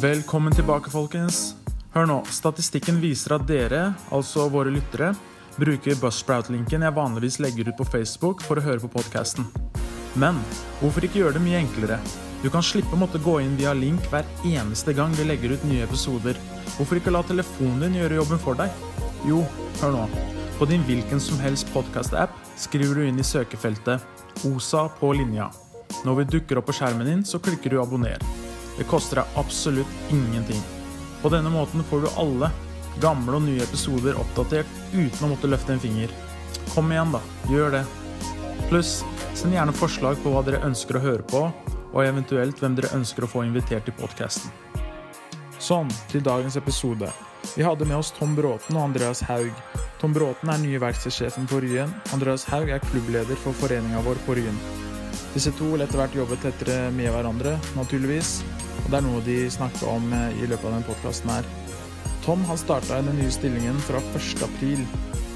Velkommen tilbake, folkens. Hør nå, statistikken viser at dere, altså våre lyttere, bruker Buzzsprout-linken jeg vanligvis legger ut på Facebook for å høre på podkasten. Men hvorfor ikke gjøre det mye enklere? Du kan slippe å måtte gå inn via link hver eneste gang vi legger ut nye episoder. Hvorfor ikke la telefonen din gjøre jobben for deg? Jo, hør nå. På din hvilken som helst podkast-app skriver du inn i søkefeltet 'OSA på linja'. Når vi dukker opp på skjermen din, så klikker du 'abonner'. Det koster deg absolutt ingenting. På denne måten får du alle gamle og nye episoder oppdatert uten å måtte løfte en finger. Kom igjen, da. Gjør det. Pluss, send gjerne forslag på hva dere ønsker å høre på, og eventuelt hvem dere ønsker å få invitert til podkasten. Sånn, til dagens episode. Vi hadde med oss Tom Bråten og Andreas Haug. Tom Bråten er nye verkstedsjefen på Ryen. Andreas Haug er klubbleder for foreninga vår på Ryen. Disse to vil etter hvert jobbe tettere med hverandre, naturligvis. Og det er noe de snakker om eh, i løpet av denne podkasten her. Tom har starta i den nye stillingen fra 1. april,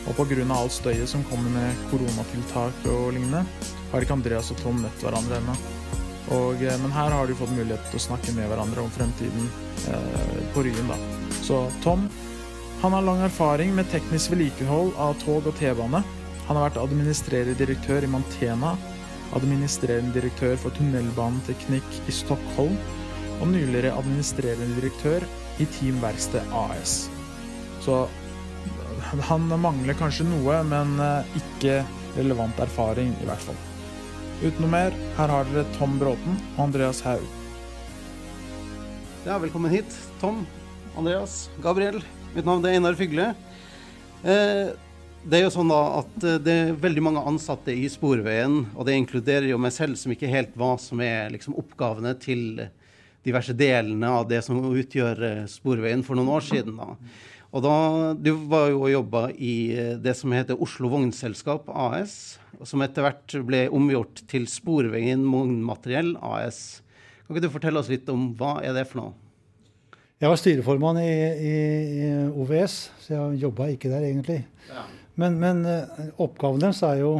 og pga. alt støyet som kommer med koronatiltak og lignende, har ikke Andreas og Tom møtt hverandre ennå. Eh, men her har de fått mulighet til å snakke med hverandre om fremtiden eh, på Ryen. da. Så Tom han har lang erfaring med teknisk vedlikehold av tog og T-bane. Han har vært administrerende direktør i Mantena, administrerende direktør for tunnelbaneteknikk i Stockholm og nyligere administrerende direktør i Team Verksted AS. Så han mangler kanskje noe, men eh, ikke relevant erfaring, i hvert fall. Uten noe mer, her har dere Tom Bråten og Andreas Haug. Ja, velkommen hit, Tom, Andreas, Gabriel. Mitt navn er Einar Fygle. Eh, det er jo sånn da at eh, det er veldig mange ansatte i Sporveien, og det inkluderer jo meg selv, som ikke helt hva som er liksom, oppgavene til diverse delene av det som utgjør eh, Sporveien for noen år siden. da. Og da, Du var jo og jobba i eh, det som heter Oslo Vognselskap AS, som etter hvert ble omgjort til Sporveien Vognmateriell AS. Kan ikke du fortelle oss litt om hva er det for noe? Jeg var styreformann i, i, i OVS, så jeg jobba ikke der egentlig. Ja. Men, men, eh, oppgaven deres er jo,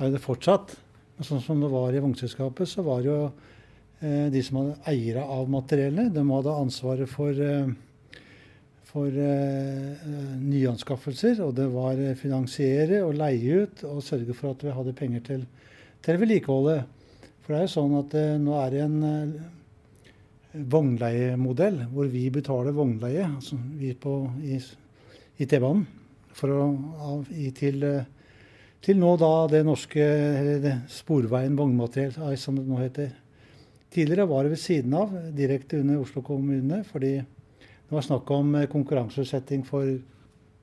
er det fortsatt. Sånn som det var i vognselskapet, så var det jo eh, de som hadde eiere av materiellene, de hadde ansvaret for, eh, for eh, nyanskaffelser. Og det var finansiere og leie ut og sørge for at vi hadde penger til, til vedlikeholdet. For det er jo sånn at eh, nå er det en eh, vognleiemodell hvor vi betaler vognleie, altså vi på, i, i T-banen, å gi til, eh, til nå da det norske det Sporveien vognmateriell, som det nå heter. Tidligere var det ved siden av, direkte under Oslo kommune, fordi det var snakk om konkurranseutsetting for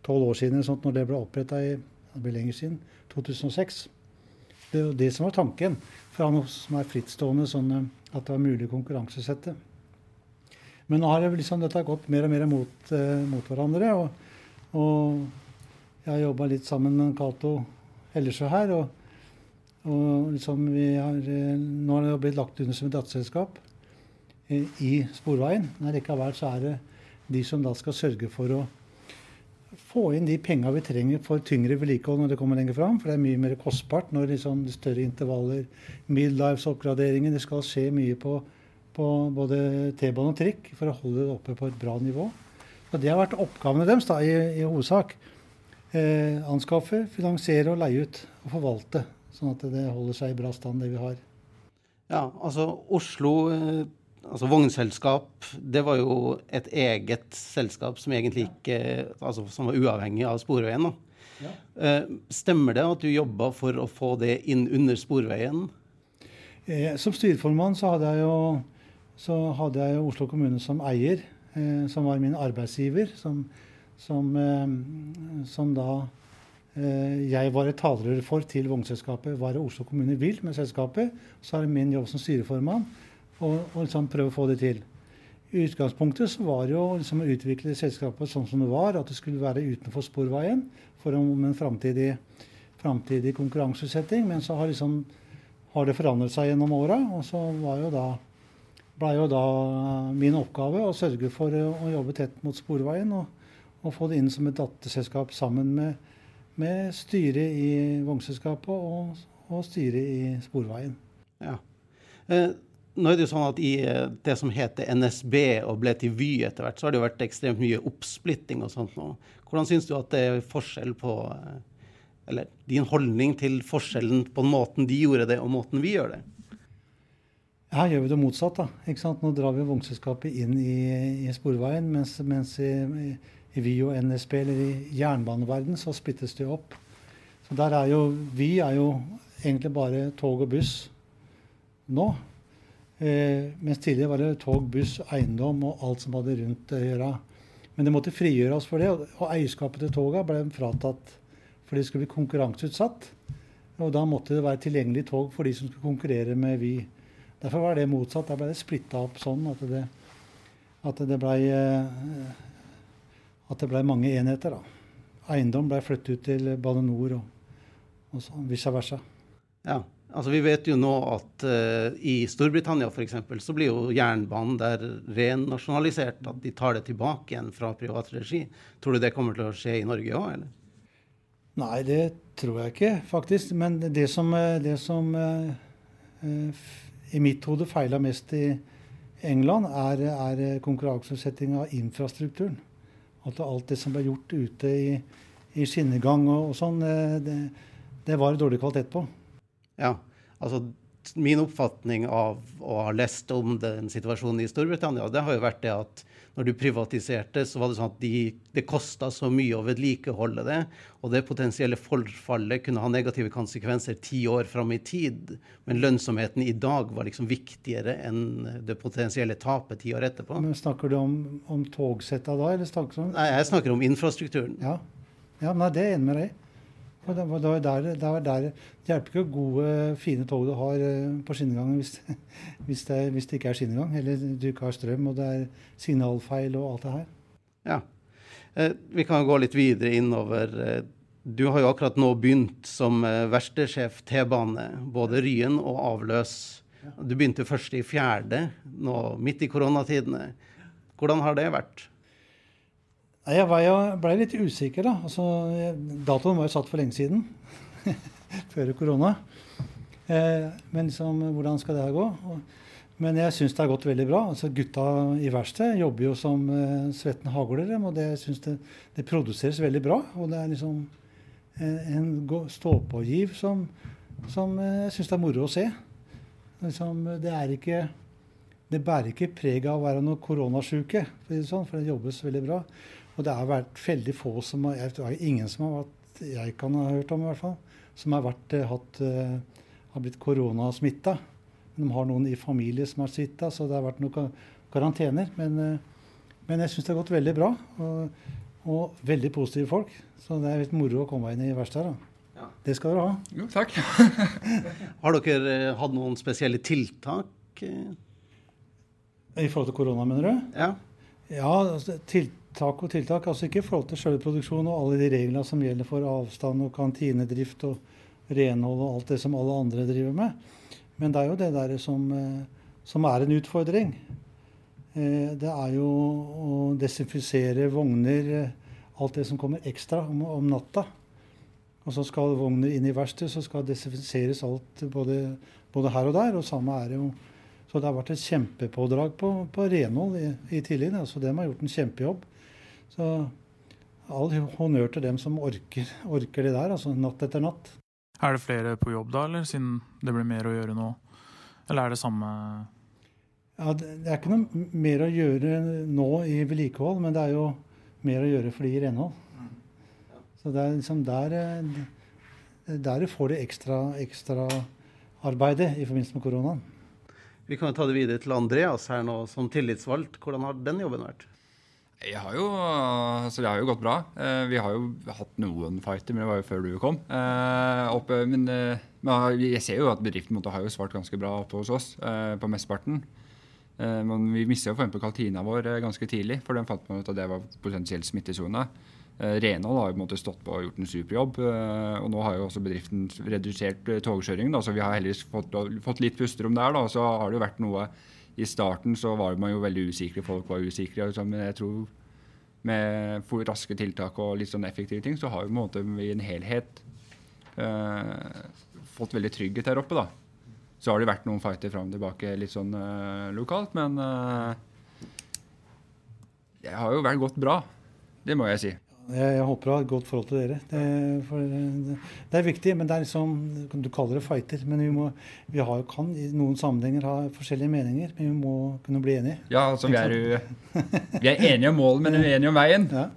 tolv år siden, sånt, når det ble oppretta i det blir lenger siden, 2006. Det var det som var tanken fra noe som er frittstående, sånn eh, at det var mulig å konkurransesette. Men nå har det liksom dette gått mer og mer mot, eh, mot hverandre. Og, og, jeg har jobba litt sammen med Cato Hellersø her. Og, og liksom har, eh, nå har det blitt lagt under som et datterselskap i, i Sporveien. Men likevel så er det de som da skal sørge for å få inn de penga vi trenger for tyngre vedlikehold når det kommer lenger fram. For det er mye mer kostbart når liksom større intervaller, midlives-oppgraderinger Det skal skje mye på, på både T-bane og trikk for å holde det oppe på et bra nivå. Og Det har vært oppgavene deres da, i, i hovedsak. Eh, anskaffe, finansiere og leie ut. Og forvalte. Sånn at det holder seg i bra stand, det vi har. Ja, altså Oslo eh altså Vognselskap, det var jo et eget selskap som egentlig ikke altså som var uavhengig av Sporveien. Ja. Eh, stemmer det at du jobba for å få det inn under Sporveien? Eh, som styreformann så hadde jeg jo, så hadde jeg jo Oslo kommune som eier, eh, som var min arbeidsgiver. Som, som, eh, som da eh, jeg var et talerør for til vognselskapet. Hva det Oslo kommune vil med selskapet. Så er det min jobb som styreformann og liksom prøve å få det til. I utgangspunktet så var det jo liksom å utvikle selskapet sånn som det var, at det skulle være utenfor Sporveien for om en framtidig, framtidig konkurranseutsetting. Men så har, liksom, har det forandret seg gjennom åra, og så var jo da ble jo da min oppgave å sørge for å jobbe tett mot Sporveien og, og få det inn som et datterselskap sammen med, med styret i vognselskapet og, og styret i Sporveien. Ja. Eh, nå er det jo sånn at I eh, det som heter NSB og ble til Vy etter hvert, så har det jo vært ekstremt mye oppsplitting og sånt nå. Hvordan syns du at det er forskjell på eh, Eller din holdning til forskjellen på måten de gjorde det, og måten vi gjør det? Her gjør vi det motsatt. da, ikke sant? Nå drar vi vognselskapet inn i, i sporveien, mens, mens i, i, Vy og NSB, eller i jernbaneverden, så splittes det opp. Så der er jo Vy er jo egentlig bare tog og buss nå. Eh, mens tidligere var det tog, buss, eiendom og alt som hadde rundt å gjøre. Men det måtte frigjøre oss for det, og eierskapet til toga ble fratatt fordi det skulle bli konkurranseutsatt. Og da måtte det være tilgjengelig tog for de som skulle konkurrere med Vy. Derfor var det motsatt. Da ble det splitta opp sånn at det, at det ble eh, at det ble mange enheter. da. Eiendom ble flyttet ut til Bane NOR og, og sånn, vice versa. Ja, altså Vi vet jo nå at uh, i Storbritannia for eksempel, så blir jo jernbanen der renasjonalisert. At de tar det tilbake igjen fra privat regi. Tror du det kommer til å skje i Norge òg, eller? Nei, det tror jeg ikke, faktisk. Men det som, eh, det som uh, i mitt hode feila mest i England, er, er konkurranseutsetting av infrastrukturen. At alt det som ble gjort ute i, i skinnegang og, og sånn, det, det var dårlig kvalitet på. Ja, altså min oppfatning av å ha lest om den situasjonen i Storbritannia, det har jo vært det at når du privatiserte, så var det sånn at de, det kosta så mye å vedlikeholde det. Og det potensielle forfallet kunne ha negative konsekvenser ti år fram i tid. Men lønnsomheten i dag var liksom viktigere enn det potensielle tapet ti år etterpå. Men Snakker du om, om togsetta da, eller snakker du om Nei, jeg snakker om infrastrukturen. Ja, ja nei, det er jeg enig med deg i. Det, det, der, det, der, det hjelper ikke gode, fine tog du har eh, på skinnegangen hvis, hvis, det, hvis det ikke er skinnegang, eller du ikke har strøm og det er signalfeil og alt det her. Ja. Eh, vi kan gå litt videre innover. Eh, du har jo akkurat nå begynt som verkstedsjef T-bane, både Ryen og Avløs. Du begynte først i fjerde, nå midt i koronatidene. Hvordan har det vært? Jeg ble litt usikker, da. Altså, datoen var jo satt for lenge siden. Før korona. Eh, men liksom, hvordan skal det her gå? Men jeg syns det har gått veldig bra. Altså, gutta i verkstedet jobber jo som eh, svetten hagler og det, synes det, det, produseres veldig bra. Og det er liksom en, en stå-på-giv som, som uh, jeg syns det er moro å se. Liksom, det er ikke det bærer ikke preg av å være noe koronasjuke, for, sånn, det jobbes veldig bra. Og det har vært veldig få som har Jeg vet ingen som har vært jeg kan ha hørt om, i hvert fall, som har, vært, eh, hatt, uh, har blitt koronasmitta. De har noen i familie som har smitta, så det har vært noen karantener. Men, uh, men jeg syns det har gått veldig bra. Og, og, veldig positive folk. Så det er litt moro å komme inn i verkstedet. Ja. Det skal dere ha. Jo, takk. har dere hatt noen spesielle tiltak? I forhold til korona, mener du? Ja. Ja, altså, tiltak tak og tiltak. Altså ikke i forhold til selve produksjonen og alle de reglene som gjelder for avstand og kantinedrift og renhold og alt det som alle andre driver med. Men det er jo det der som, eh, som er en utfordring. Eh, det er jo å desinfisere vogner, eh, alt det som kommer ekstra om, om natta. Og så skal vogner inn i verksted, så skal desinfiseres alt både, både, her og der. Og samme er det jo Så det har vært et kjempepådrag på, på renhold i, i tidlig. Altså, de har gjort en kjempejobb. Så all honnør til dem som orker, orker det der, altså natt etter natt. Er det flere på jobb da, eller siden det blir mer å gjøre nå? Eller er det samme Ja, Det er ikke noe mer å gjøre nå i vedlikehold, men det er jo mer å gjøre for de i renhold. Så det er liksom der, der får de ekstra, ekstra arbeidet i forbindelse med koronaen. Vi kan jo ta det videre til Andreas her nå, som tillitsvalgt. Hvordan har den jobben vært? Jeg har jo, altså det har jo gått bra. Eh, vi har jo hatt noen fighter, men det var jo før du kom. Eh, men, eh, men, jeg ser jo at bedriften har jo svart ganske bra oppe hos oss på mesteparten. Men vi mista jo f.eks. kantina vår ganske tidlig, for den fant man ut at det var potensielt smittesone. Renhold har jo på en måte stått på og gjort en superjobb. Og nå har jo også bedriften redusert togkjøringen, så vi har heldigvis fått, fått litt pusterom der. Da. Så har det jo vært noe i starten så var man jo veldig usikre, folk var usikre. Men jeg tror med raske tiltak og litt sånn effektive ting, så har vi i en helhet eh, fått veldig trygghet her oppe. da. Så har det vært noen fighter fram og tilbake litt sånn eh, lokalt, men eh, det har jo vært gått bra. Det må jeg si. Jeg, jeg håper å ha et godt forhold til dere. Det, for, det, det, er viktig, men det er liksom Du kaller det fighter, men vi, må, vi har, kan i noen sammenhenger ha forskjellige meninger. Men vi må kunne bli enige. Ja, altså vi er, vi er enige om målet, men uenige om veien. Ja,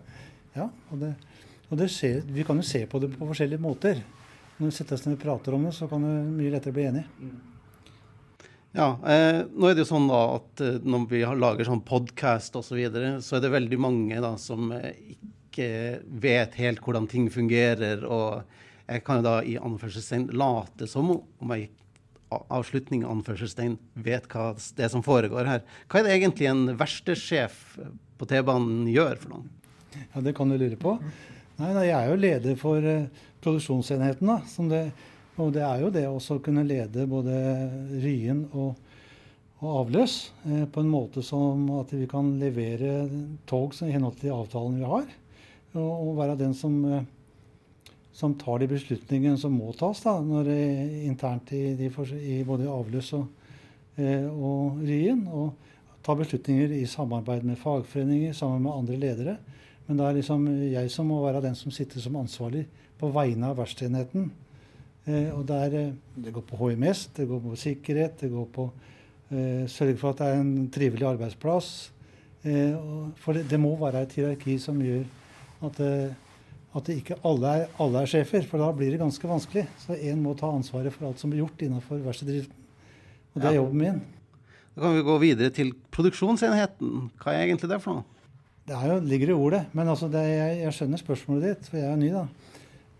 ja og, det, og det skjer, vi kan jo se på det på forskjellige måter. Når vi setter oss ned og prater om det, så kan det mye lettere bli enige. Ja, eh, nå er det jo sånn da at eh, når vi lager sånn podkast osv., så, videre, så er det veldig mange da som eh, ikke ikke vet helt hvordan ting fungerer. Og jeg kan jo da i anførselstegn late som om jeg avslutning anførselstegn vet hva det er som foregår her. Hva er det egentlig en verkstedsjef på T-banen gjør for noen? Ja, Det kan du lure på. Nei, nei Jeg er jo leder for uh, produksjonsenheten. da, det, Og det er jo det å kunne lede både Ryen og, og avløs eh, på en måte som at vi kan levere tog i henhold til avtalen vi har og være den som, eh, som, tar de beslutningene som må tas da, når er internt i, de, i både avløs og, eh, og Ryen. Og ta beslutninger i samarbeid med fagforeninger, sammen med andre ledere. Men det er liksom jeg som må være den som sitter som ansvarlig på vegne av verkstedenheten. Eh, og der, eh, det går på HMS, det går på sikkerhet, det går på eh, sørge for at det er en trivelig arbeidsplass. Eh, for det, det, må være et hierarki som gjør at, eh, at ikke alle er, alle er, sjefer, for da blir det ganske vanskelig. Så én må ta ansvaret for alt som blir gjort innenfor verkstedriften. Og det er jobben min. Da kan vi gå videre til produksjonsenheten. Hva er egentlig det for noe? Det jo, ligger i ordet. Men altså er, jeg, jeg, skjønner spørsmålet ditt, for jeg er ny, da.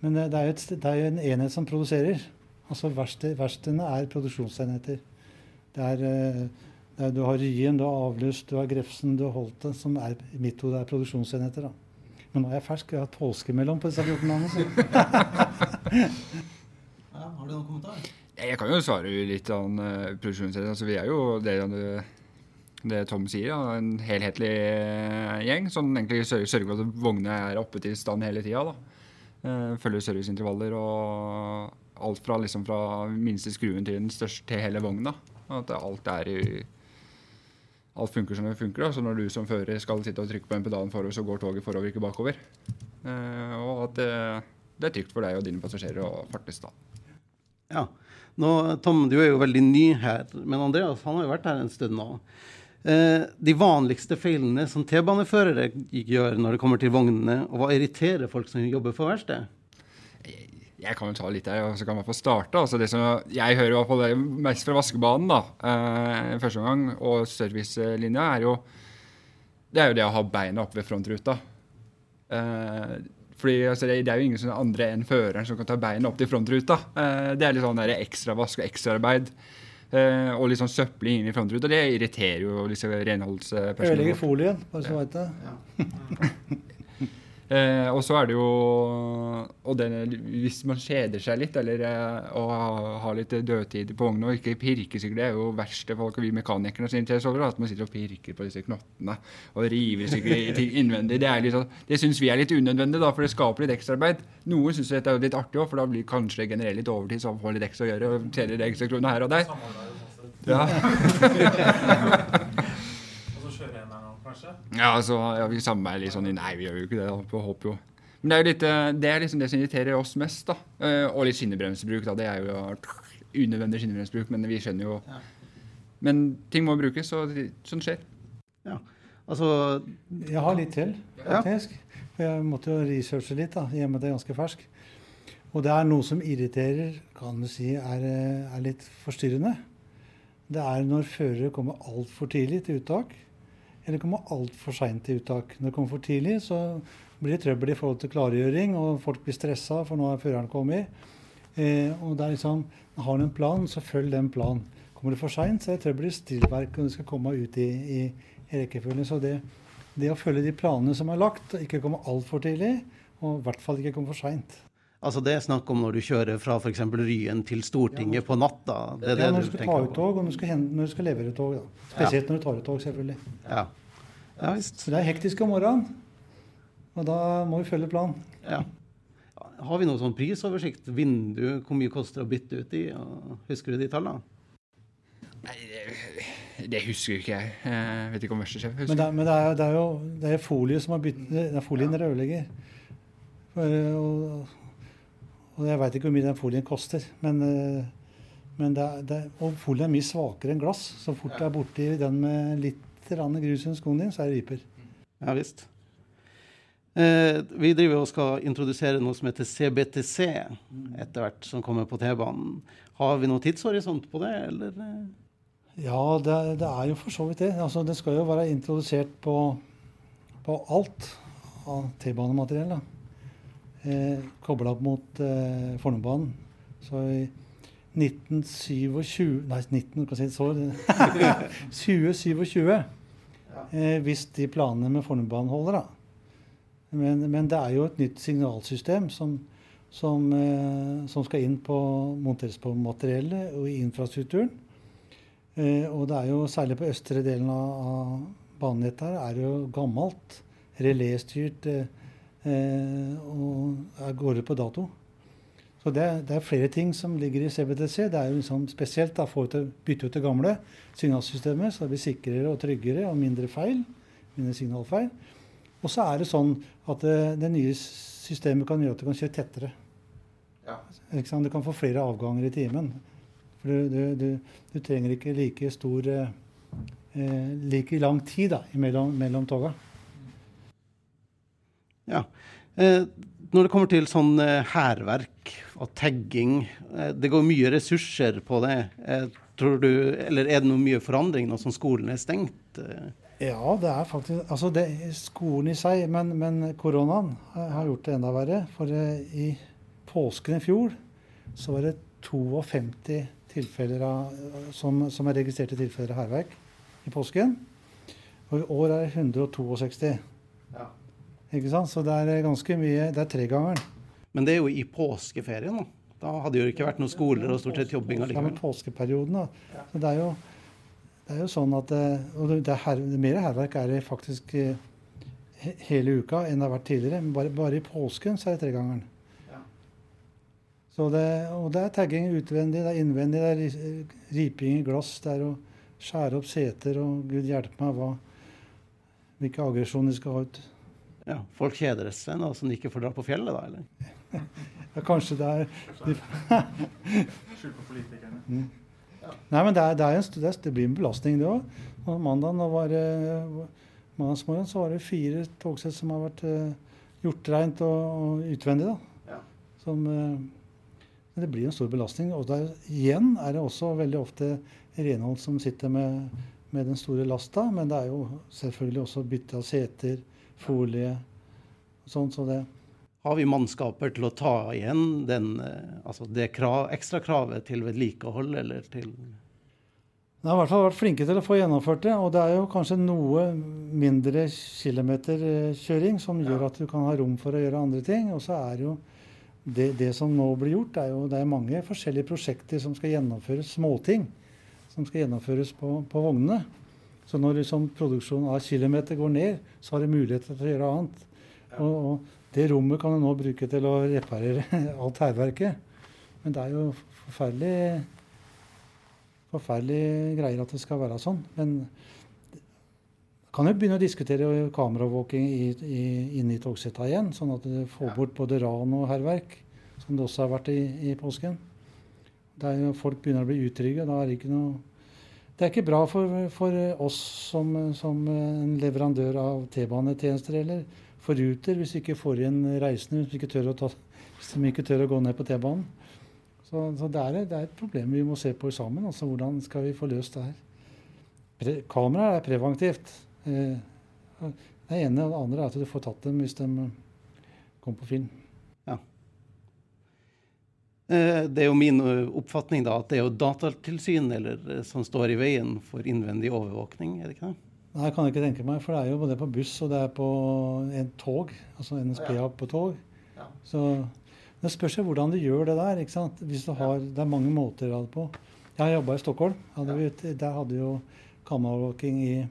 Men det er jo, et, det er jo en enhet som produserer. Altså Verkstedene er produksjonsenheter. Det er, eh, det er, du har Ryen, du har Avlyst, du har Grefsen, du har Holte, som er, i mitt hode er produksjonsenheter. da. Men nå er jeg fersk. Jeg har hatt påske mellom på disse 14 dagene. ja, har du noen kommentarer? Jeg kan jo svare litt an uh, produksjonsledelse. Altså, vi er jo det, det Tom sier, ja, en helhetlig uh, gjeng som egentlig sørger, sørger, for at vognene er oppe til stand hele tida. Uh, følger serviceintervaller og alt fra, liksom, fra minste skruen til den største til hele vogna. At alt er i alt funker som det funker. Så når du som fører skal sitte og trykke på en pedalen forover, så går toget forover, ikke bakover. Eh, og at det, det, er trygt for deg og dine passasjerer å fartes da. Ja. Nå, Tom, du er jo veldig ny her, men Andreas han har jo vært her en stund nå. Eh, de vanligste feilene som T-baneførere gjør når det kommer til vognene, og hva irriterer folk som jobber for verksted? Jeg kan jo ta litt der, og så kan man få starte. Altså det som jeg hører i hvert fall mest fra vaskebanen da, eh, første omgang, og servicelinja, er jo det er jo det å ha beina oppe ved frontruta. Eh, fordi altså, det, det, er jo ingen sånne andre enn føreren som kan ta beina opp til frontruta. Eh, det er litt sånn ekstravask og ekstraarbeid. Eh, og litt sånn søpling inn i frontruta. Det irriterer jo disse renholdspersonene. Ødelegger folien, bare så veit det. Eh, og så er det jo og den, Hvis man kjeder seg litt eller eh, og har litt dødtid på vogna og ikke pirkesykler, Det er jo verste folk og vi mekanikerne irriterer over at man sitter og pirker på disse knottene og river sykler innvendig. Det, er sånn, det syns vi er litt unødvendig, da, for det skaper litt ekstraarbeid. Noen syns dette er litt artig òg, for da blir kanskje det generelt litt overtid, så får litt ekstra å gjøre og tjener ekstra kroner her og der. Ja. kanskje? Ja, altså, ja, vi samarbeider litt sånn Nei, vi gjør jo ikke det. da, håper jo. Men det er jo litt, eh, det er liksom det som irriterer oss mest. da. Eh, og litt skinnebremsebruk. da, Det er jo unødvendig skinnebremsebruk, men vi skjønner jo ja. Men ting må brukes, og sånn skjer. Ja, altså... Jeg har litt til, faktisk. Ja. Jeg måtte jo researche litt, da, Hjemme det er ganske fersk. Og det er noe som irriterer, kan du si, er, er litt forstyrrende. Det er når førere kommer altfor tidlig til uttak eller kommer altfor seint til uttak. Når det kommer for tidlig, så blir det trøbbel i forhold til klargjøring, og folk blir stressa, for nå er føreren kommet. Eh, og det er liksom, Har du en plan, så følg den planen. Kommer du for seint, så er det trøbbel i stillverk, og du skal komme ut i, i, i rekkefølge. Så det, det, å følge de planene som er lagt, og ikke komme altfor tidlig, og i hvert fall ikke komme for seint. Altså Det er snakk om når du kjører fra f.eks. Ryen til Stortinget ja, på natta? Det er det, ja, når du skal ta ut tog, og når du skal, når du skal levere tog. Da. Spesielt ja. når du tar ut tog, selvfølgelig. Ja. Ja, Så det er hektisk om morgenen, og da må vi følge planen. Ja. Har vi noen sånn prisoversikt? Vindu, hvor mye koster det å bytte ut i? Husker du de tallene? Nei, det, det husker ikke jeg. Jeg vet ikke om verkstedssjef Men, husker. det, er- men det, er, det er jo det er folie som har byttet Det er folien rødlegger. For, og, og jeg veit ikke hvor mye den folien koster. Men, eh, men det er, det og folien er mye svakere enn glass. Så fort det er borti den med litt grus under skoen din, så er det viper. Ja visst. Eh, vi driver og skal introdusere noe som heter CBTC etter hvert, som kommer på T-banen. Har vi noen tidshorisont på det, eller? Ja, det, det er jo for så vidt det. Altså, det skal jo være introdusert på, på alt av T-banemateriell. Eh, Kobla opp mot eh, Fornebubanen. Så i 1927 Nei, 19, kan si så 2027. Eh, hvis de planene med Fornebubanen holder, da. Men, men det er jo et nytt signalsystem som, som, eh, som skal inn på, monteres på materiellet og i infrastrukturen. Eh, og det er jo særlig på østre delen av, av banenettet her er det jo gammelt, reléstyrt eh, og er går ut på dato. Så det, er- det er flere ting som ligger i CBTC. Det er jo liksom spesielt å bytte ut det gamle signalsystemet, så det blir sikrere og tryggere og mindre feil. Mindre signalfeil. Og så er det sånn at det, det nye systemet kan gjøre at du kan kjøre tettere. Sant? Du kan få flere avganger i timen. For du, du, du, du trenger ikke like stor eh, eh, like lang tid da, mellom, mellom toga. Ja. Eh, når det kommer til sånn eh, hærverk og tagging, eh, det går mye ressurser på det. Eh, tror du, eller er det noe mye forandring nå som skolen er stengt? Ja, det er faktisk Altså, det skolen i seg, men, men koronaen har gjort det enda verre. For i påsken i fjor så var det 52 tilfeller av, som, som er registrerte tilfeller av hærverk i påsken. Og i år er det 162. Ikke sant? Så det er ganske mye. Det er tregangeren. Men det er jo i påskeferien, da. Da hadde jo ikke vært noen skoler og stort sett jobbing allikevel. med allikevel. påskeperioden, da. Så det er jo, det er jo sånn at eh, Og det er her, mer hærverk er det faktisk eh, hele uka enn det har vært tidligere. Men bare, bare i påsken så er det tregangeren. Ja. Så det, og det er tagging utvendig, det er innvendig, det er riping i glass, det er å skjære opp seter og gud hjelpe meg hva, hvilke aggresjoner de skal ha ut. Ja, folk kjeder seg nå som de ikke får dra på fjellet, da, eller? Ja, kanskje det er Skyld på politikerne. Nei, men det, er, det, er en, det, er, det blir en belastning, det òg. Mandag var det mandagsmorgen så var det fire togsett som har vært uh, gjort rent og, og utvendig. da. Ja. Som, uh, men det blir en stor belastning. Og der, igjen er det også veldig ofte renhold som sitter med, med den store lasta. Men det er jo selvfølgelig også bytte av seter, folie og sånn. Så det, Har vi mannskaper til å ta igjen den, eh, altså det krav, ekstra kravet til vedlikehold, eller til De har i hvert fall vært flinke til å få gjennomført det. Og det er jo kanskje noe mindre kilometerkjøring som gjør at du kan ha rom for å gjøre andre ting. Og så er jo det, det som nå blir gjort, er jo det er mange forskjellige prosjekter som skal gjennomføres, småting, som skal gjennomføres på, på vognene. Så når liksom produksjonen av kilometer går ned, så har du mulighet til å gjøre annet. Og, og det rommet kan du nå bruke til å reparere alt hærverket. Men det er jo forferdelig forferdelige greier at det skal være sånn. Men kan jo begynne å diskutere kameravåking i, i, inne i togsetta igjen, sånn at du får bort både ran og hærverk, som det også har vært i, i påsken. Det er folk begynner å bli utrygge. Da er det ikke noe Det er ikke bra for, for oss som, som en leverandør av T-banetjenester eller for Ruter hvis vi ikke får igjen reisende hvis vi ikke tør å, ta, ikke tør å gå ned på T-banen. Så, så det, er, det er et problem vi må se på sammen. altså Hvordan skal vi få løst det her? Pre kamera er preventivt. Eh, det ene og det andre er at du får tatt dem hvis de kommer på film. Eh, Det er jo min eh, oppfatning da, at det er jo Datatilsynet eller, eh, som står i veien for innvendig overvåkning, er det ikke det? Nei, jeg kan ikke tenke meg, for det er jo både på buss og det er på en tog. Altså NSB Ja. på tog. Ja. Så det spørs hvordan du gjør det der. ikke sant? Hvis du har, Det er mange måter å ha det på. Jeg har jobba i Stockholm. Hadde vi, der hadde jo kameraovervåking i,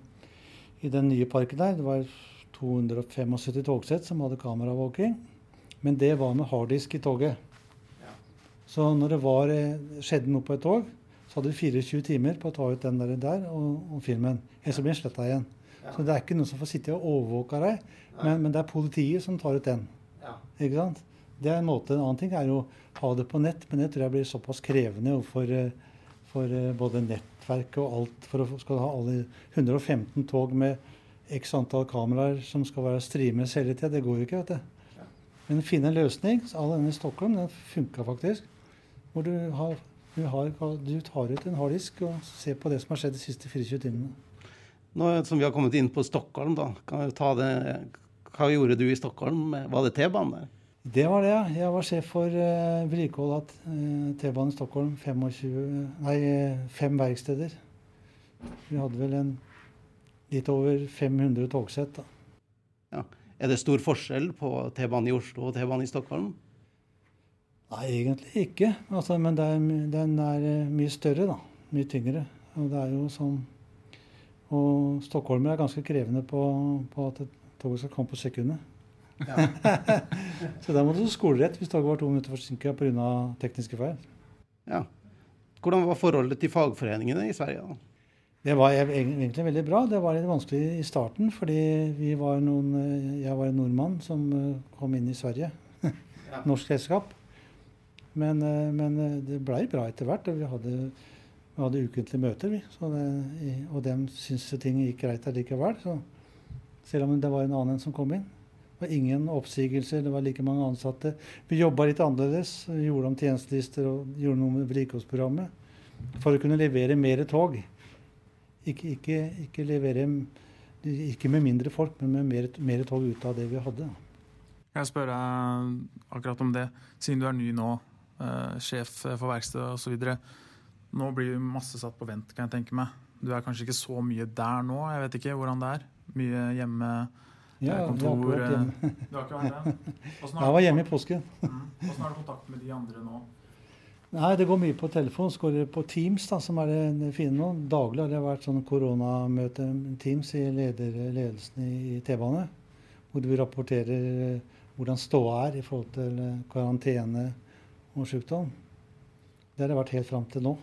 i den nye parken der. Det var 275 togsett som hadde kameraovervåking. Men det var med harddisk i toget. Så når det var, eh, skjedde noe på et tog, så hadde vi 24 timer på å ta ut den der, der og, og filmen. Ellers blir den sletta igjen. Så det er ikke noen som får sitte og overvåke deg, men, men, det er politiet som tar ut den. Ikke sant? Det er en måte. En annen ting er jo å ha det på nett, men det tror jeg blir såpass krevende for, for både nettverket og alt. For å skal ha alle 115 tog med x antall kameraer som skal være streames hele tida. Det går jo ikke. vet du. Men finne en løsning. All denne i Stockholm den funka faktisk. Hvor du, har, du, har, du tar ut en harddisk og ser på det som har skjedd de siste 24 timene. Nå som vi har kommet inn på Stockholm, da, kan vi ta det Hva gjorde du i Stockholm? Var det T-bane der? Det var det, ja. Jeg var sjef for uh, vedlikehold av uh, T-banen i Stockholm. 25, nei, fem verksteder. Vi hadde vel en litt over 500 togsett. da. Ja. Er det stor forskjell på T-banen i Oslo og T-banen i Stockholm? Nei, egentlig ikke. Altså, men er, den er eh, mye større, da. Mye tyngre. Og det er jo sånn og stockholmer er ganske krevende på, på at toget skal komme på sekundet. Ja. så der må du skolerett hvis toget var to minutter forsinka pga. tekniske feil. Ja. Hvordan var forholdet til fagforeningene i Sverige? da? Det var egentlig veldig bra. Det var litt vanskelig i starten, fordi var noen, jeg var en nordmann som eh, kom inn i Sverige. Norsk selskap. Men, eh, men eh, det blei bra etter hvert. vi hadde vi hadde ukentlige møter, vi. Det, og dem syntes ting gikk greit allikevel. Så selv om det var en annen som kom inn. Det var ingen oppsigelser, det var like mange ansatte. Vi jobba litt annerledes. Gjorde om tjenestelister og gjorde noe med vedlikeholdsprogrammet. For å kunne levere mer tog. Ikke, ikke, ikke, levere, ikke med mindre folk, men med mer, mer, tog ut av det vi hadde. Jeg spør deg akkurat om det, siden du er ny nå, eh, sjef for verkstedet osv. Nå blir masse satt på vent, kan jeg tenke meg. Du er kanskje ikke så mye der nå, jeg vet ikke hvordan det er. Mye hjemme, ja, kontor jeg har hjemme. Eh, du har ikke vært der? Jeg var hjemme i påsken. Mm. Hvordan har du kontakt med de andre nå? Nei, Det går mye på telefon. Så går det på Teams, da, som er det fine nå. Daglig har det vært sånn koronamøte Teams i leder, ledelsen i T-bane. Hvor vi rapporterer eh, hvordan ståa er i forhold til eh, karantene og sykdom. Det har det vært helt fram til nå.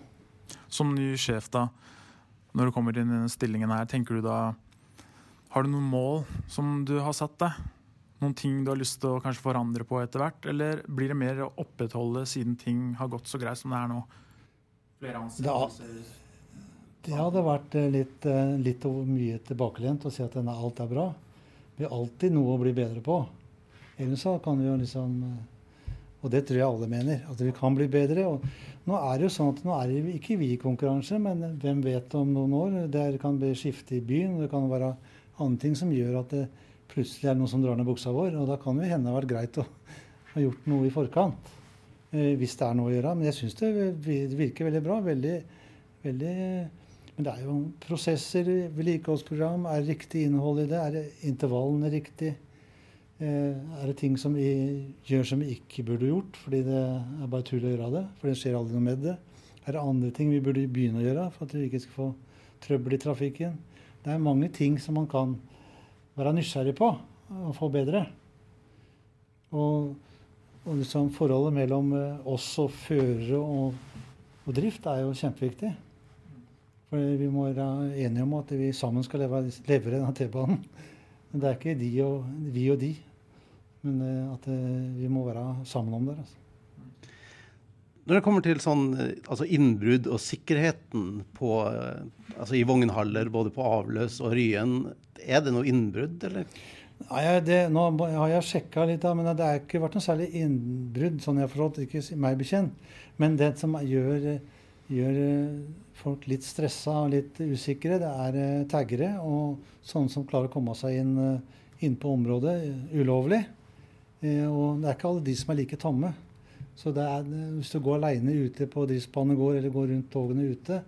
Som ny sjef, da, når du kommer inn i denne stillingen her, tenker du da Har du noen mål som du har satt deg? Noen ting du har lyst til å kanskje forandre på etter hvert? Eller blir det mer å opprettholde siden ting har gått så greit som det er nå? Flere ansettelser? Det hadde vært eh, litt, eh, litt mye tilbakelent å si at alt er bra. Vi har alltid noe å bli bedre på. Ellers så kan vi jo liksom eh, Og det tror jeg alle mener. At vi kan bli bedre. Og nå er det jo sånn at nå er det ikke vi i konkurranse, men hvem vet om noen år. Det kan bli skifte i byen, og det kan være andre ting som gjør at det plutselig er noen som drar ned buksa vår. Og da kan det hende det har vært greit å ha gjort noe i forkant. Eh, hvis det er noe å gjøre. Men jeg syns det virker veldig bra. Veldig, veldig Men det er jo prosesser, vedlikeholdsprogram. Er riktig innhold i det? Er intervallene riktig? Eh, er det ting som vi gjør som vi ikke burde gjort, fordi det er bare tull å gjøre det? For det skjer aldri noe med det. Er det andre ting vi burde begynne å gjøre for at vi ikke skal få trøbbel i trafikken? Det er mange ting som man kan være nysgjerrig på og få bedre. Og, og liksom forholdet mellom eh, oss og førere og, og, drift er jo kjempeviktig. For vi må være enige om at vi sammen skal leve, levere denne T-banen. Men det er ikke de og, vi og de. Men eh, at eh, vi må være sammen om det. Altså. Når det kommer til sånn, eh, altså innbrudd og sikkerheten på, altså i vognhaller, både på Avløs og Ryen, er det noe innbrudd, eller? Nei, det, Nå har jeg sjekka litt, men det har ikke vært noe særlig innbrudd, sånn jeg har forstått, ikke meg bekjent. Men det som gjør, gjør folk litt stressa og litt usikre, det er taggere og sånne som klarer å komme seg inn, inn på området ulovlig. Eh, og det er ikke alle de som er like tomme. Så er, hvis du går aleine ute på driftsbanegård eller går rundt togene ute,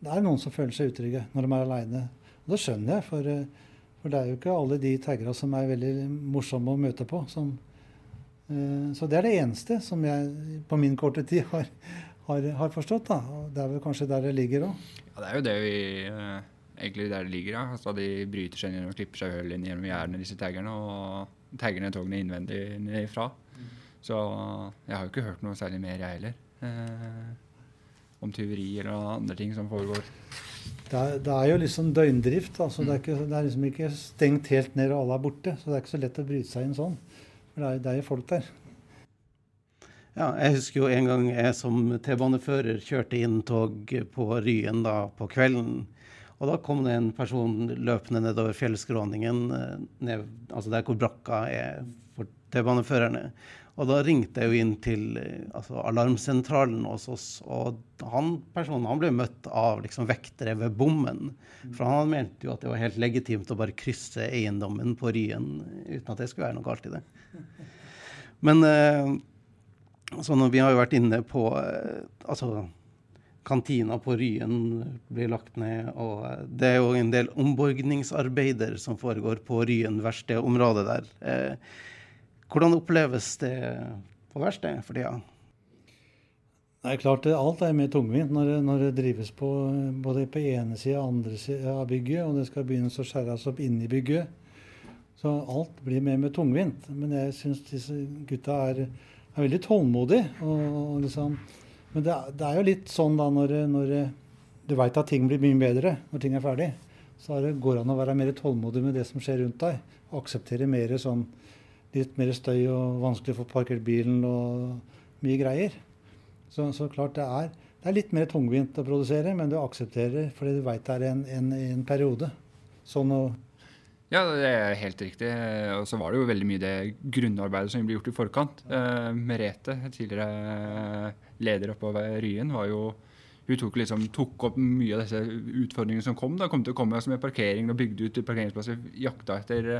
det er noen som føler seg utrygge når de er aleine. Og det skjønner jeg, for, eh, for, det er jo ikke alle de taggerne som er veldig morsomme å møte på. Som, så det er det eneste som jeg på min korte tid har, har, har forstått. Da. Det er vel kanskje der det ligger òg. Ja, det er jo det vi egentlig der det ligger, ja. Altså, de bryter seg inn og klipper seg hull inn gjennom gjerdene, disse taggerne. og tagger ned togene innvendig ifra. Mm. Så jeg har jo ikke hørt noe særlig mer, jeg heller. Eh, om tyveri eller andre ting som foregår. Det er, det er jo liksom døgndrift. Altså det, er ikke, det, er liksom ikke stengt helt ned og alle er borte. Så det er ikke så lett å bryte seg inn sånn. For det er, det er jo folk der. Ja, jeg husker jo en gang jeg som T-banefører kjørte inn tog på Ryen da på kvelden. Og da kom det en person løpende nedover fjellskråningen, eh, ned, altså der hvor brakka er for T-baneførerne. Og da ringte jeg jo inn til eh, altså, alarmsentralen hos oss, og han personen han ble møtt av liksom, vektere ved bommen. For han mente jo at det var helt legitimt å bare krysse eiendommen på Ryen uten at det skulle være noe galt i det. Men eh, sånn, vi har jo vært inne på eh, altså kantina på Ryen blir lagt ned. Og eh, det er jo en del omborgningsarbeider som foregår på Ryen, verkstedområdet der. Eh, hvordan oppleves det på verkstedet for tida? Det er klart, Alt er mer tungvint når det, når det drives på både på ene sida og andre sida av bygget, og det skal begynnes å skjæres opp inni bygget. Så alt blir mer med tungvint. Men jeg syns disse gutta er, er veldig tålmodige. Og, liksom, men det, det, er jo litt sånn da når, når du veit at ting blir mye bedre når ting er ferdig. Så det går det an å være mer tålmodig med det som skjer rundt deg. Akseptere mer sånn litt mer støy og vanskelig å få parkert bilen og mye greier. Så, så klart det er, det er, litt mer tungvint å produsere, men du aksepterer fordi du veit det er en, en, en, periode. Sånn å ja, det er helt riktig. Og så var det jo veldig mye det grunnarbeidet som ble gjort i forkant. Eh, Merete, tidligere leder oppe ved Ryen, var jo hun tok, liksom, tok, opp mye av disse utfordringene som kom. da, kom til å komme altså med parkering og bygde ut parkeringsplasser. Jakta etter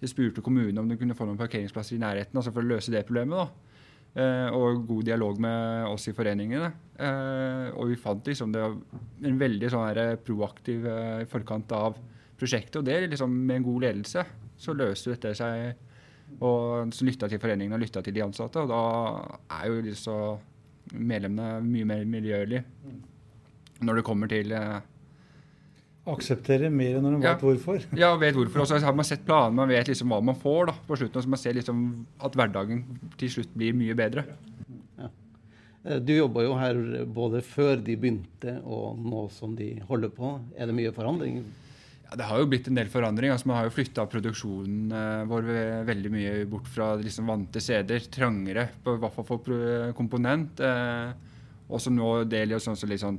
Jeg spurte kommunen om de kunne få noen parkeringsplasser i nærheten altså for å løse det problemet. da. Eh, og god dialog med oss i foreningene. Eh, og vi fant liksom det en veldig sånn her proaktiv eh, forkant av prosjektet. Og det er liksom med en god ledelse så løser dette seg. Og så lytta til foreningen og lytta til de ansatte. Og da er jo disse medlemmene mye mer miljølige når det kommer til akseptere mer når de ja. vet hvorfor. Ja, vet hvorfor. Og så har man sett planer, man vet liksom hva man får da, på slutten. Og så man ser liksom at hverdagen til slutt blir mye bedre. Ja. Eh, du jobba jo her både før de begynte og nå som de holder på. Er det mye forandring? Det har jo blitt en del forandring. Altså, man har jo flytta produksjonen eh, vår veldig mye bort fra liksom vante steder. Trangere, på, i hvert fall for komponent. Eh, og som nå deler er sånn, så sånn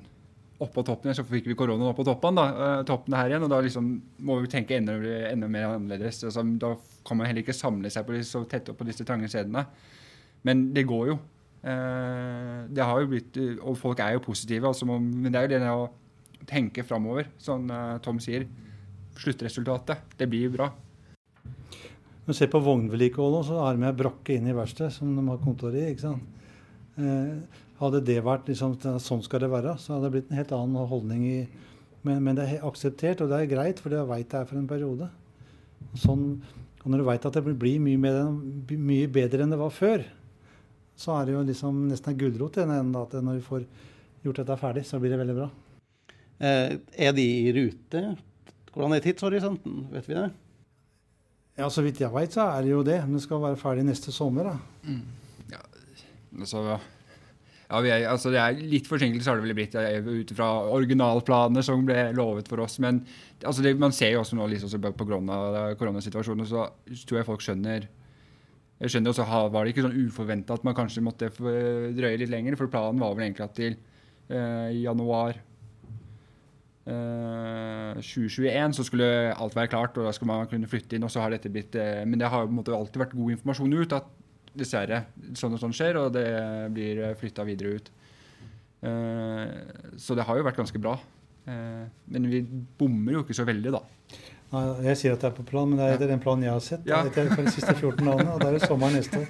oppå toppen, så fikk vi koronaen oppå toppen, da, uh, toppen her igjen. Og da liksom må vi tenke enda, enda mer annerledes. Altså, da kan man heller ikke samle seg på så tett opp på disse trange stedene. Men det går jo. Det har jo blitt, Og folk er jo positive. Altså, men det er jo det å tenke framover, som uh, Tom sier. Sluttresultatet. Det blir bra. Når du ser på vognvedlikeholdet, så har de med brakke inn i verkstedet, som de har kontor i. ikke sant? Eh, hadde det vært liksom, sånn skal det være, så hadde det blitt en helt annen holdning. i men, men, det er akseptert, og det er greit, for jeg veit det er for en periode. Sånn, og når du veit at det blir mye, bedre, mye bedre enn det var før, så er det jo liksom nesten en gulrot i den enden at når vi får gjort dette ferdig, så blir det veldig bra. Eh, er de i rute? Hvordan er tidshorisonten? Vet vi det? Ja, Så vidt jeg veit, så er det jo det. Men det skal være ferdig neste sommer. da. Mm. Ja, altså, ja, er, altså det er Litt forsinkelse har det vel blitt ut fra originalplaner som ble lovet for oss. Men altså det, man ser jo også nå liksom, på koronasituasjonen, så tror jeg folk skjønner jeg skjønner også, Var det ikke sånn uforventa at man kanskje måtte drøye litt lenger? For planen var vel egentlig at til eh, januar eh, 2021 så skulle alt være klart, og da skulle man kunne flytte inn. og så har dette blitt, eh, Men det har på en måte alltid vært god informasjon ut. at dessverre, sånn og sånn skjer, og det blir flytta videre ut. Uh, så det har jo vært ganske bra. Men vi bommer jo ikke så veldig, da. Nei, jeg sier at det er på plan, men det er etter den planen jeg har sett. Ja. Etter for de siste 14 årene, og da er det sommer neste år.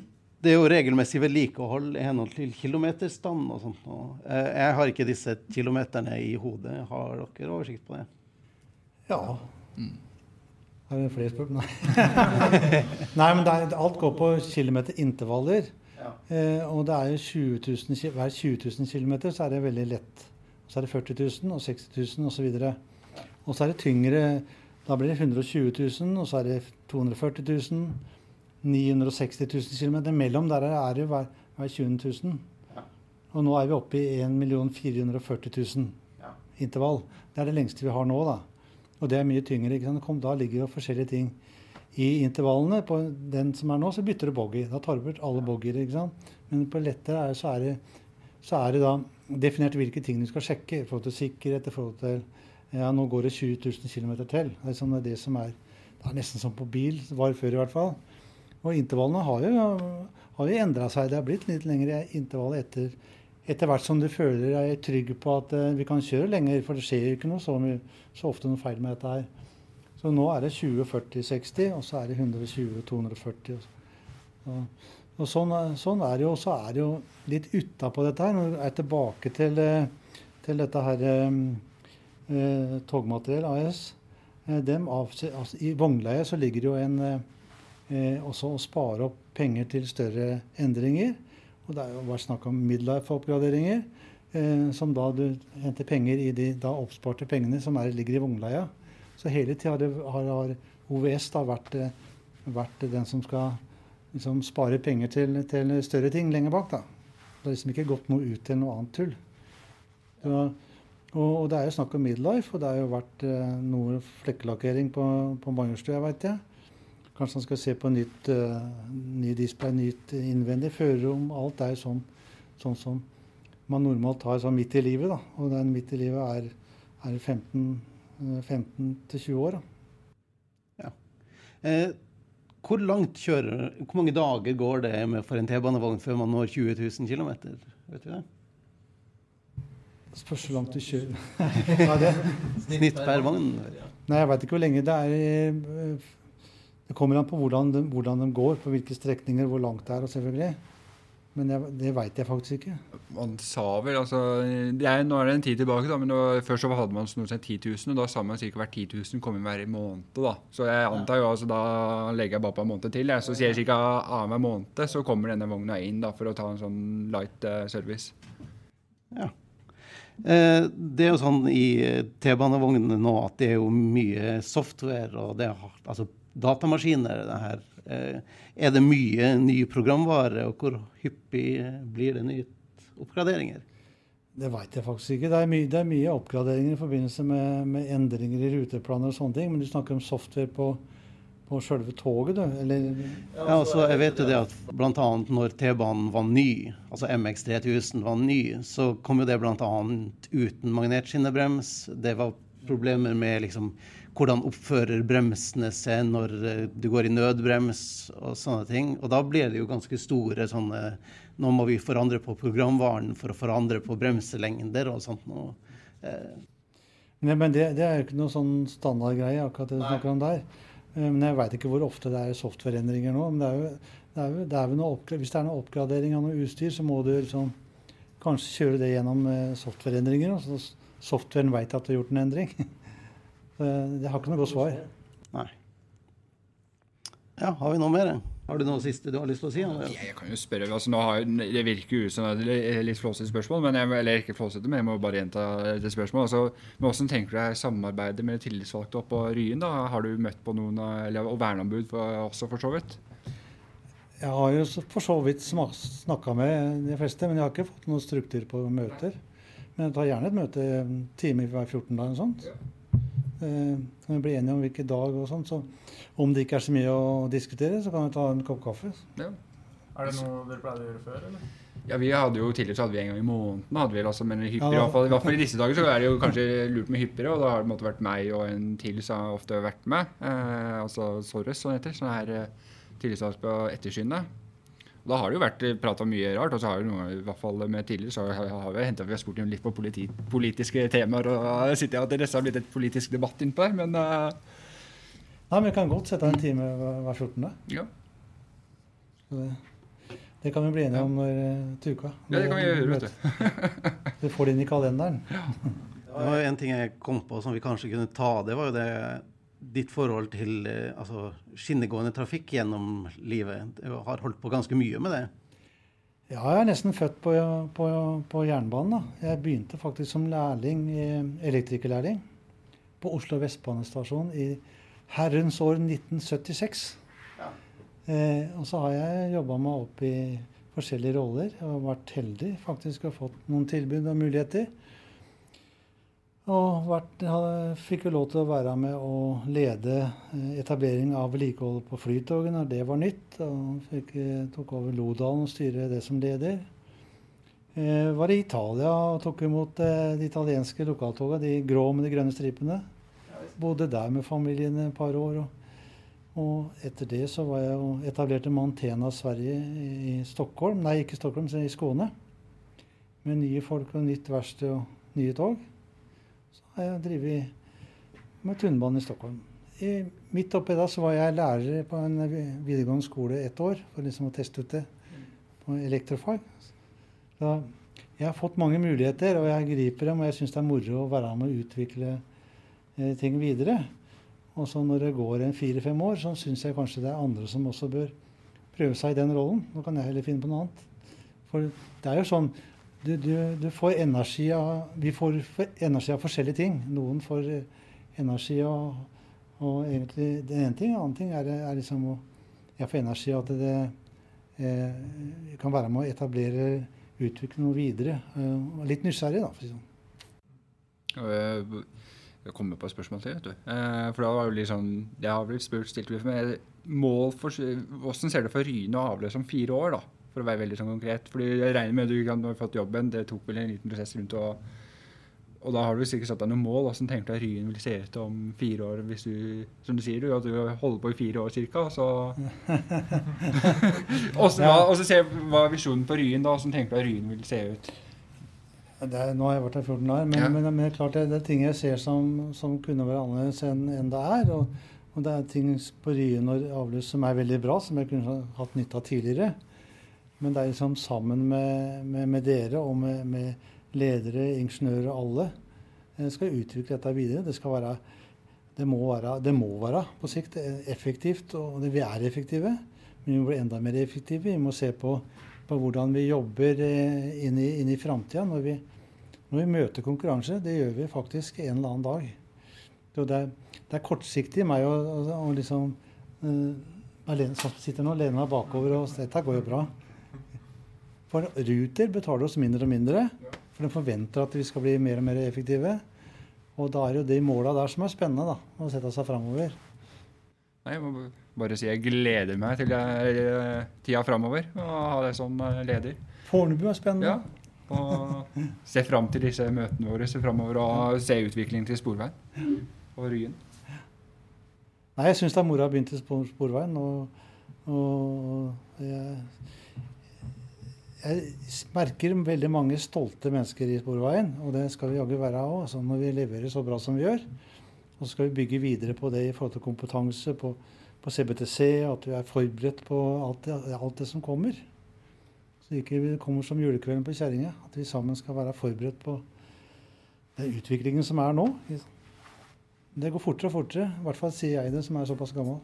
det er jo regelmessig vedlikehold i henhold til kilometerstand og sånt. Jeg har ikke disse kilometerne i hodet. Har dere oversikt på det? Ja. Mm. Har vi flere spørsmål? Nei. Nei, men er, alt går på kilometerintervaller. Ja. Eh, og det er jo 20 000, hver 20 000 km så er det veldig lett. Så er det 40 000 og 60 000 osv. Og så er det tyngre. Da blir det 120 000, og så er det 240 000. 960 000 km. Mellom der er det hver, hver 20 000. Og nå er vi oppe i 1 440 000 Ja. intervall. Det er det lengste vi har nå, da. Og det er mye tyngre. Da ligger jo forskjellige ting i intervallene. På den som er nå, så bytter du boggy. Da tar du bort alle boggier. ikke sant? Men på lettere er, så, er det, så er det da definert hvilke ting du skal sjekke i forhold til sikkerhet, i forhold til ja, nå går det 20 000 km til. Det er, liksom det som er, det er nesten som på bil var før, i hvert fall. Og intervallene har jo, har jo endra seg. Det har blitt litt lengre intervall etter, etter hvert som du føler deg trygg på at eh, vi kan kjøre lenger. For det skjer jo ikke noe så, mye, så ofte noe feil med dette her. Så nå er det 20, 40, 60, og så er det 120, 240. Og, og, sånn, sånn er det jo. Så er det jo litt utapå dette her. Når du er tilbake til, eh, til dette her eh, eh, Togmateriell AS. Dem av, altså, I vognleiet så ligger det jo en eh, eh, også å spare opp penger til større endringer. Og det er jo vært snakk om midlife-oppgraderinger. Eh, som da du henter penger i de da oppsparte pengene som er, ligger i vognleia. Så hele tida har, har, har OVS da vært, eh, vært den som skal liksom spare penger til, til større ting lenger bak. da. Det har liksom ikke gått noe ut til noe annet tull. Ja, og, og det er jo snakk om midlife, og det har jo vært eh, noe flekkelakkering på, på Majorstua, veit jeg. Kanskje han skal se på nytt, uh, ny display, nytt innvendig førerrom. Alt er sånn, sånn som man normalt har sånn midt i livet. da. Og den midt i livet er, er 15, eh, 15 til 20 år. da. Eh, hvor langt kjører Hvor mange dager går det med for en T-banevogn før man når 20 000 km? Vet du det? Spørs hvor langt du kjører. Snitt per vogn? Nei, jeg veit ikke hvor lenge det er. eh, Det kommer an på hvordan de, hvordan de går, på hvilke strekninger, hvor langt det er, og selvfølgelig. Men jeg, det veit jeg faktisk ikke. Man sa vel altså det er, Nå er det en tid tilbake, da, men var, før så hadde man snort seg 10 000, og da sa man ca. hver 10 000 kommer hver måned. da. Så jeg antar jo altså da legger jeg bare på en måned til. Jeg. Så sier jeg ca. annenhver måned så kommer denne vogna inn da, for å ta en sånn light uh, service. Ja. Eh, det er jo sånn i T-banevognene nå at det er jo mye software og det er altså datamaskiner. det her. Eh, er det mye ny programvare, og hvor hyppig blir det nye oppgraderinger? Det veit jeg faktisk ikke. Det er, mye, det er mye oppgraderinger i forbindelse med, med endringer i ruteplaner og sånne ting. Men du snakker om software på, på sjølve toget, du? Eller Ja, altså, jeg vet jo det at bl.a. når T-banen var ny, altså MX3000 var ny, så kom jo det bl.a. uten magnetskinnebrems. Det var problemer med liksom hvordan oppfører bremsene seg når eh, du går i nødbrems og sånne ting. Og da blir det jo ganske store sånne Nå må vi forandre på programvaren for å forandre på bremselengder og sånt noe. Eh, Nei, men det, det er jo ikke noe sånn standardgreie, akkurat det du snakker om der. Eh, Men jeg veit ikke hvor ofte det er softwareendringer nå. Men det er jo, det er jo, det er jo hvis det er noe oppgradering av noe utstyr, så må du liksom kanskje kjøre det gjennom eh, softwareendringer. Så softwaren veit at du har gjort en endring. Jeg har ikke noe godt svar. nei. Ja, har vi noe mer? Har du noe siste du har lyst til å si? Eller? Jeg, kan jo spørre, altså nå har, Det virker jo som det er litt flåsete spørsmål, men jeg, eller ikke flåsete, men jeg må bare gjenta det spørsmålet. Altså, men Hvordan tenker du deg samarbeidet med tillitsvalgte oppe på Ryen? da? Har du møtt på noen, av- eller, og verneombud for, også, for så vidt? Jeg har jo for så vidt snakka med de fleste, men jeg har ikke fått noen struktur på møter. Men jeg tar gjerne et møte en time hver 14 dag eller noe sånt. Eh, Kan vi bli enige om hvilken dag og sånn. Så om det ikke er så mye å diskutere, så kan vi ta en kopp kaffe. Ja. Er det noe dere pleide å gjøre før, eller? Ja, vi hadde jo Tidligere så hadde vi en gang i måneden, hadde vi, altså, men hyppigere, Ja, i, hvert fall, i hvert fall i disse dager så er det jo kanskje lurt med hyppigere. Og da har det måtte vært meg og en til som har ofte vært med. Eh, altså Sorres, som det heter. Sånn her eh, tillitsvalgt på Ettersynet. Da har det jo vært prata mye rart. Og så har jo noe, i hvert fall med tidligere så har, har vi hentet, vi har spurt dem litt på politi, politiske temaer. Og jeg sitter jeg at det nesten har blitt et politisk debatt innpå her, men uh, Nei, men vi kan godt sette en time hver hver 14. ja. Det, det kan vi bli enige om når, eh, til uka. ja, det kan vi gjøre, vet du. Du får det inn i kalenderen. Ja. Det var jo en ting jeg kom på som vi kanskje kunne ta. Det var jo det ditt forhold til eh, altså, skinnegående trafikk gjennom livet. Du har holdt på ganske mye med det. Ja, jeg er nesten født på, på, på jernbanen. da. Jeg begynte faktisk som lærling, elektrikerlærling på Oslo Vestbanestasjon i herrens år 1976. Eh, og så har jeg jobba meg opp i forskjellige roller. Og vært heldig faktisk og fått noen tilbud og muligheter. Og vært, fikk jo lov til å være med og lede eh, etablering av vedlikehold på Flytoget når det var nytt. Og fikk, eh, tok over Lodalen og styre det som leder. Eh, var i Italia og tok imot eh, de italienske lokaltogene, de grå med de grønne stripene. Bodde der med familien et par år. Og, og etter det så var jeg og etablerte Mantena Sverige i Stockholm. Nei, ikke Stockholm, men i Skåne. Med nye folk og nytt verksted og nye tog. Har jeg drevet med tunnelbanen i Stockholm. I, midt oppi da så var jeg lærer på en videregående skole ett år for liksom å teste ut det på elektrofag. Så jeg har fått mange muligheter, og jeg griper dem. Og jeg syns det er moro å være med å utvikle eh, ting videre. Og så når det går en fire-fem år, så syns jeg kanskje det er andre som også bør prøve seg i den rollen. Nå kan jeg heller finne på noe annet. For det er jo sånn du, du, du får energi av Vi får energi av forskjellige ting. Noen får energi av og egentlig det ene ting. En annen ting er, er liksom å Jeg får energi av at det eh, kan være med å etablere utvikle noe videre. Eh, litt nysgjerrig, da, for å si sånn. Uh, jeg kommer på et spørsmål til. vet du. Eh, for da var jo sånn, Jeg har blitt spurt stilt med mål for, Hvordan ser det for Ryne og avløse om fire år? da? For å være veldig sånn konkret. Fordi jeg regner med at du ikke har fått jobben. Det tok vel en liten prosess rundt å og da har du sikkert satt deg noen mål. Hvordan tenker du at Ryen vil se ut om fire år? hvis du, Som du sier, du, at du holder på i fire år ca. Så Og så se hva er visjonen for Ryen, da? Hvordan tenker du at Ryen vil se ut? Er, nå har jeg vært her 14 år, men, ja. men, men klart det, det, er ting jeg ser som, som kunne være annerledes enn, enn det er. Og, og, det er ting på Ryen og avløs som er veldig bra, som jeg kunne hatt nytte av tidligere. Men det er liksom sammen med, med, med dere og med, med ledere, ingeniører, alle eh, skal utvikle dette videre. Det, være, det, må være, det må være på sikt effektivt, og vi er effektive. Men vi må bli enda mer effektive. Vi må se på, på hvordan vi jobber eh, inn i, inn i framtida. Når, når, vi møter konkurranse, det gjør vi faktisk en eller annen dag. Det er, det er kortsiktig meg å, å liksom uh, alene, sitter nå og lener meg bakover og dette går jo bra. For Ruter betaler oss mindre og mindre. For de forventer at vi skal bli mer og mer effektive. Og da er jo de måla der som er spennende, da. Å sette seg framover. Nei, jeg må bare si jeg gleder meg til jeg, tida framover å ha deg som eh, leder. Fornebu er spennende. Ja, og se fram til disse møtene våre se fremover og se utviklingen til Sporveien og Ryen. Nei, jeg syns det er moro å ha begynt i Sporveien. Og, og jeg jeg merker veldig mange stolte mennesker i Sporveien, og det skal vi jaggu være òg, altså når vi leverer så bra som vi gjør. Og så skal vi bygge videre på det i forhold til kompetanse på, på CBTC, at vi er forberedt på alt det, alt det som kommer. Så ikke vi kommer som julekvelden på kjerringa. At vi sammen skal være forberedt på den utviklingen som er nå. Det går fortere og fortere. I hvert fall sier jeg det, som er såpass gammel.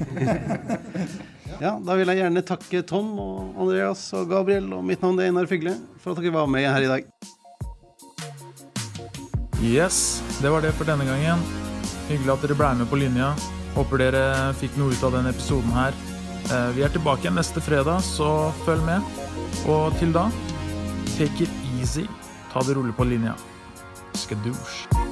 ja, da vil jeg gjerne takke Tom og Andreas og Gabriel og mitt navn er Einar Fygle for at dere var med her i dag. Yes, det var det for denne gangen. Hyggelig at dere ble med på linja. Håper dere fikk noe ut av denne episoden her. Eh, vi er tilbake igjen neste fredag, så følg med. Og til da, take it easy. Ta det rolig på linja. Skadoosh.